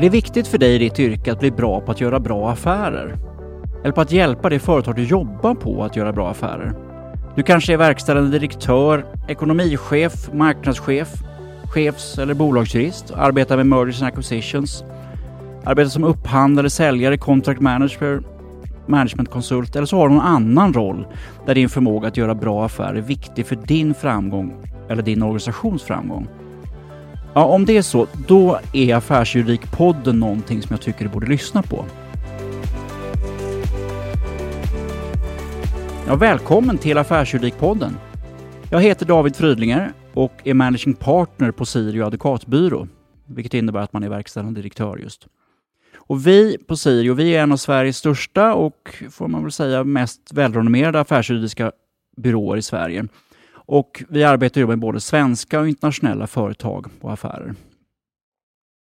Är det viktigt för dig i ditt yrke att bli bra på att göra bra affärer? Eller på att hjälpa det företag du jobbar på att göra bra affärer? Du kanske är verkställande direktör, ekonomichef, marknadschef, chefs eller bolagsjurist, arbetar med mergers and acquisitions, arbetar som upphandlare, säljare, contract manager, managementkonsult eller så har du någon annan roll där din förmåga att göra bra affärer är viktig för din framgång eller din organisations framgång. Ja, om det är så, då är Affärsjuridikpodden någonting som jag tycker du borde lyssna på. Ja, välkommen till Affärsjuridikpodden. Jag heter David Frydlinger och är managing partner på Sirio advokatbyrå, vilket innebär att man är verkställande direktör just. Och vi på Sirio, vi är en av Sveriges största och får man väl säga mest välrenommerade affärsjuridiska byråer i Sverige. Och vi arbetar ju med både svenska och internationella företag och affärer.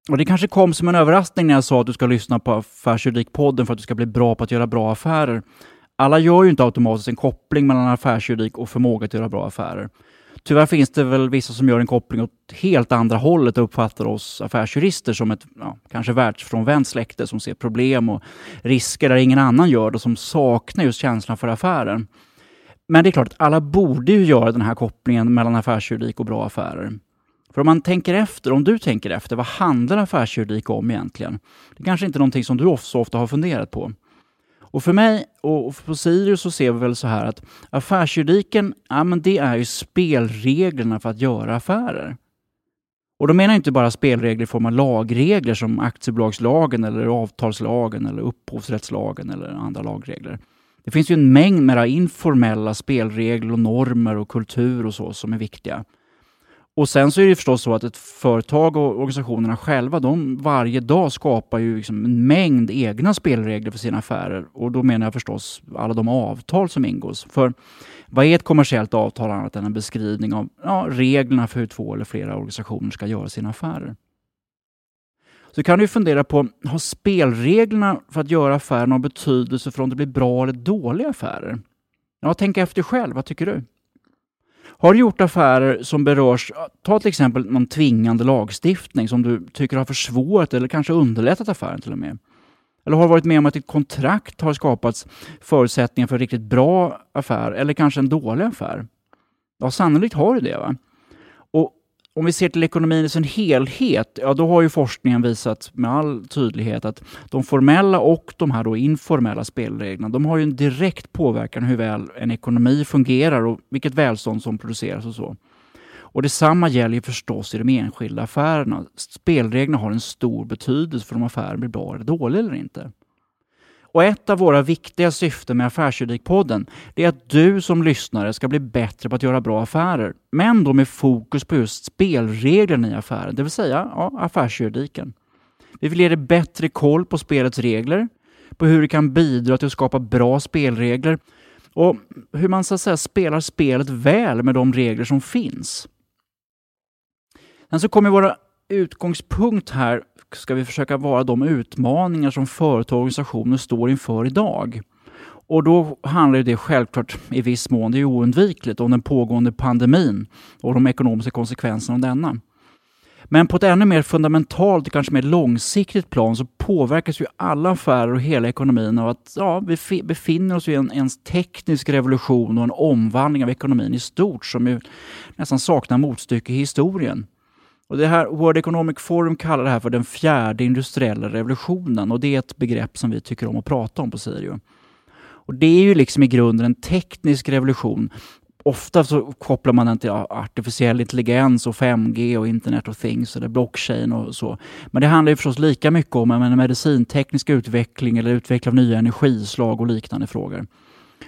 Och Det kanske kom som en överraskning när jag sa att du ska lyssna på Affärsjuridikpodden för att du ska bli bra på att göra bra affärer. Alla gör ju inte automatiskt en koppling mellan affärsjuridik och förmåga att göra bra affärer. Tyvärr finns det väl vissa som gör en koppling åt helt andra hållet och uppfattar oss affärsjurister som ett ja, kanske världsfrånvänt släkte som ser problem och risker där ingen annan gör det och som saknar just känslan för affären. Men det är klart att alla borde ju göra den här kopplingen mellan affärsjuridik och bra affärer. För om man tänker efter, om du tänker efter, vad handlar affärsjuridik om egentligen? Det kanske inte är någonting som du så ofta har funderat på. Och för mig och på Sirius så ser vi väl så här att affärsjuridiken, ja men det är ju spelreglerna för att göra affärer. Och då menar jag inte bara spelregler i form av lagregler som aktiebolagslagen eller avtalslagen eller upphovsrättslagen eller andra lagregler. Det finns ju en mängd mera informella spelregler och normer och kultur och så som är viktiga. Och sen så är det förstås så att ett företag och organisationerna själva, de varje dag skapar ju liksom en mängd egna spelregler för sina affärer. Och då menar jag förstås alla de avtal som ingås. För vad är ett kommersiellt avtal annat än en beskrivning av ja, reglerna för hur två eller flera organisationer ska göra sina affärer? Så kan du fundera på, har spelreglerna för att göra affärer någon betydelse för om det blir bra eller dåliga affärer? Ja, tänk efter själv. Vad tycker du? Har du gjort affärer som berörs, ta till exempel någon tvingande lagstiftning som du tycker har försvårat eller kanske underlättat affären till och med? Eller har du varit med om att ett kontrakt har skapats förutsättningar för en riktigt bra affär eller kanske en dålig affär? Ja, sannolikt har du det. Va? Om vi ser till ekonomin i sin helhet, ja då har ju forskningen visat med all tydlighet att de formella och de här då informella spelreglerna, de har ju en direkt påverkan hur väl en ekonomi fungerar och vilket välstånd som produceras och så. Och detsamma gäller ju förstås i de enskilda affärerna. Spelreglerna har en stor betydelse för om affären blir bra eller dålig eller inte. Och ett av våra viktiga syften med Affärsjuridikpodden är att du som lyssnare ska bli bättre på att göra bra affärer. Men då med fokus på just spelreglerna i affären, det vill säga ja, affärsjuridiken. Vi vill ge dig bättre koll på spelets regler, på hur det kan bidra till att skapa bra spelregler och hur man så att säga spelar spelet väl med de regler som finns. Sen så kommer våra utgångspunkt här ska vi försöka vara de utmaningar som företag och organisationer står inför idag. Och då handlar det självklart i viss mån, det är oundvikligt, om den pågående pandemin och de ekonomiska konsekvenserna av denna. Men på ett ännu mer fundamentalt och kanske mer långsiktigt plan så påverkas ju alla affärer och hela ekonomin av att ja, vi befinner oss i en, en teknisk revolution och en omvandling av ekonomin i stort som ju nästan saknar motstycke i historien. Och det här World Economic Forum kallar det här för den fjärde industriella revolutionen och det är ett begrepp som vi tycker om att prata om på Sirio. Och det är ju liksom i grunden en teknisk revolution. Ofta så kopplar man den till artificiell intelligens och 5G och Internet of Things eller blockchain och så. Men det handlar ju förstås lika mycket om en medicinteknisk utveckling eller utveckling av nya energislag och liknande frågor.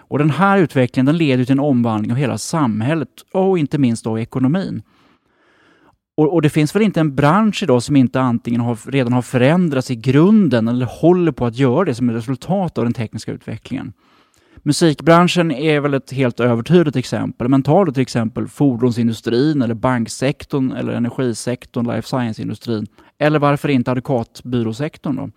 Och den här utvecklingen den leder till en omvandling av hela samhället och inte minst då ekonomin. Och, och, det finns väl inte en bransch idag som inte antingen har, redan har förändrats i grunden eller håller på att göra det som ett resultat av den tekniska utvecklingen. Musikbranschen är väl ett helt övertydligt exempel, men tar du till exempel fordonsindustrin, eller banksektorn, eller energisektorn, life science-industrin, eller varför inte advokatbyråsektorn då?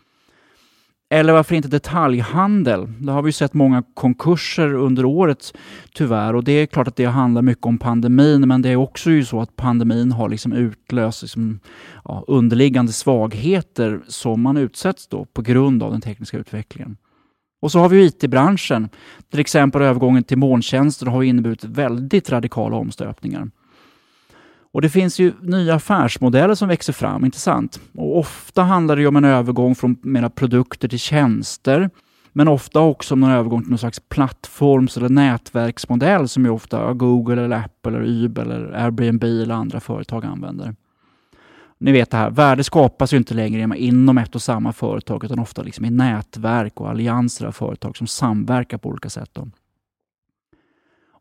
Eller varför inte detaljhandel? Där har vi sett många konkurser under året tyvärr och det är klart att det handlar mycket om pandemin men det är också ju så att pandemin har liksom utlöst liksom, ja, underliggande svagheter som man utsätts då på grund av den tekniska utvecklingen. Och så har vi IT-branschen. Till exempel övergången till molntjänster har inneburit väldigt radikala omstöpningar. Och Det finns ju nya affärsmodeller som växer fram, inte sant? Och ofta handlar det om en övergång från mera produkter till tjänster. Men ofta också om en övergång till någon slags plattforms eller nätverksmodell som ju ofta Google, eller Apple, eller Uber, eller Airbnb eller andra företag använder. Ni vet det här, värde skapas ju inte längre inom ett och samma företag utan ofta liksom i nätverk och allianser av företag som samverkar på olika sätt. Då.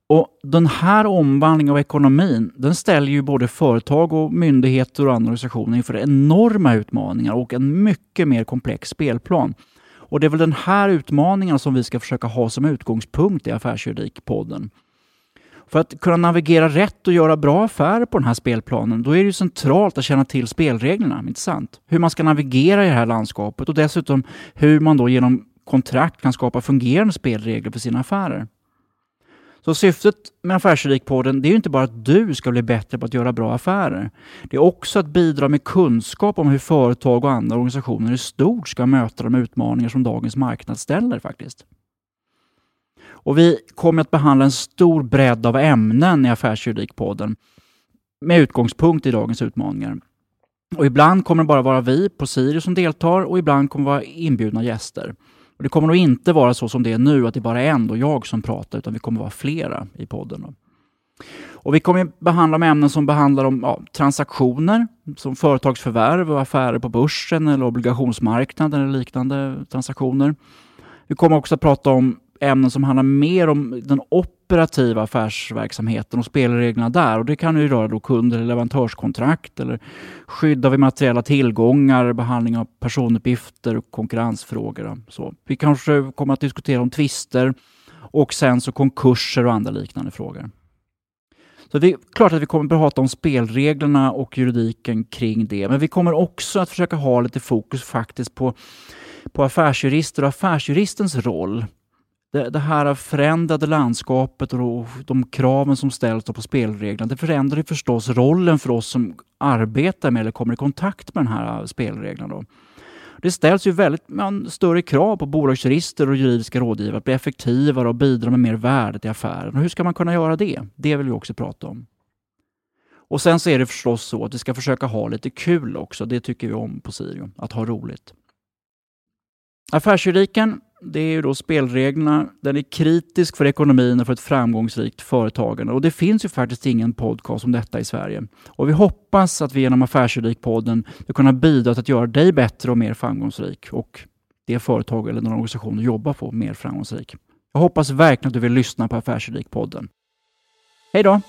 Och Den här omvandlingen av ekonomin den ställer ju både företag, och myndigheter och andra organisationer inför enorma utmaningar och en mycket mer komplex spelplan. Och Det är väl den här utmaningen som vi ska försöka ha som utgångspunkt i Affärsjuridikpodden. För att kunna navigera rätt och göra bra affärer på den här spelplanen, då är det ju centralt att känna till spelreglerna, inte sant? Hur man ska navigera i det här landskapet och dessutom hur man då genom kontrakt kan skapa fungerande spelregler för sina affärer. Så syftet med Affärsjurikpodden det är ju inte bara att du ska bli bättre på att göra bra affärer. Det är också att bidra med kunskap om hur företag och andra organisationer i stort ska möta de utmaningar som dagens marknad ställer faktiskt. Och vi kommer att behandla en stor bredd av ämnen i Affärsjuridikpodden med utgångspunkt i dagens utmaningar. Och ibland kommer det bara vara vi på Sirius som deltar och ibland kommer det vara inbjudna gäster. Och det kommer nog inte vara så som det är nu, att det bara är en och jag som pratar, utan vi kommer vara flera i podden. Och vi kommer behandla ämnen som behandlar om ja, transaktioner, som företagsförvärv och affärer på börsen eller obligationsmarknaden eller liknande transaktioner. Vi kommer också att prata om ämnen som handlar mer om den operativa operativa affärsverksamheten och spelreglerna där. Och Det kan ju röra då kund eller leverantörskontrakt eller skydd av immateriella tillgångar, behandling av personuppgifter och konkurrensfrågor. Så vi kanske kommer att diskutera om tvister och sen så konkurser och andra liknande frågor. Så det är klart att vi kommer att prata om spelreglerna och juridiken kring det, men vi kommer också att försöka ha lite fokus faktiskt på, på affärsjurister och affärsjuristens roll det, det här förändrade landskapet och de kraven som ställs på spelreglerna, det förändrar ju förstås rollen för oss som arbetar med eller kommer i kontakt med den här spelreglerna. Då. Det ställs ju väldigt man, större krav på bolagsjurister och juridiska rådgivare att bli effektivare och bidra med mer värde till affären. Och hur ska man kunna göra det? Det vill vi också prata om. Och sen så är det förstås så att vi ska försöka ha lite kul också. Det tycker vi om på Sirio, att ha roligt. Affärsjuridiken det är ju då spelreglerna. Den är kritisk för ekonomin och för ett framgångsrikt företagande. Och det finns ju faktiskt ingen podcast om detta i Sverige. Och vi hoppas att vi genom Affärsjuridikpodden ska kunna bidra till att göra dig bättre och mer framgångsrik och det företag eller den organisation du jobbar på mer framgångsrik. Jag hoppas verkligen att du vill lyssna på Affärsjuridikpodden. Hej då!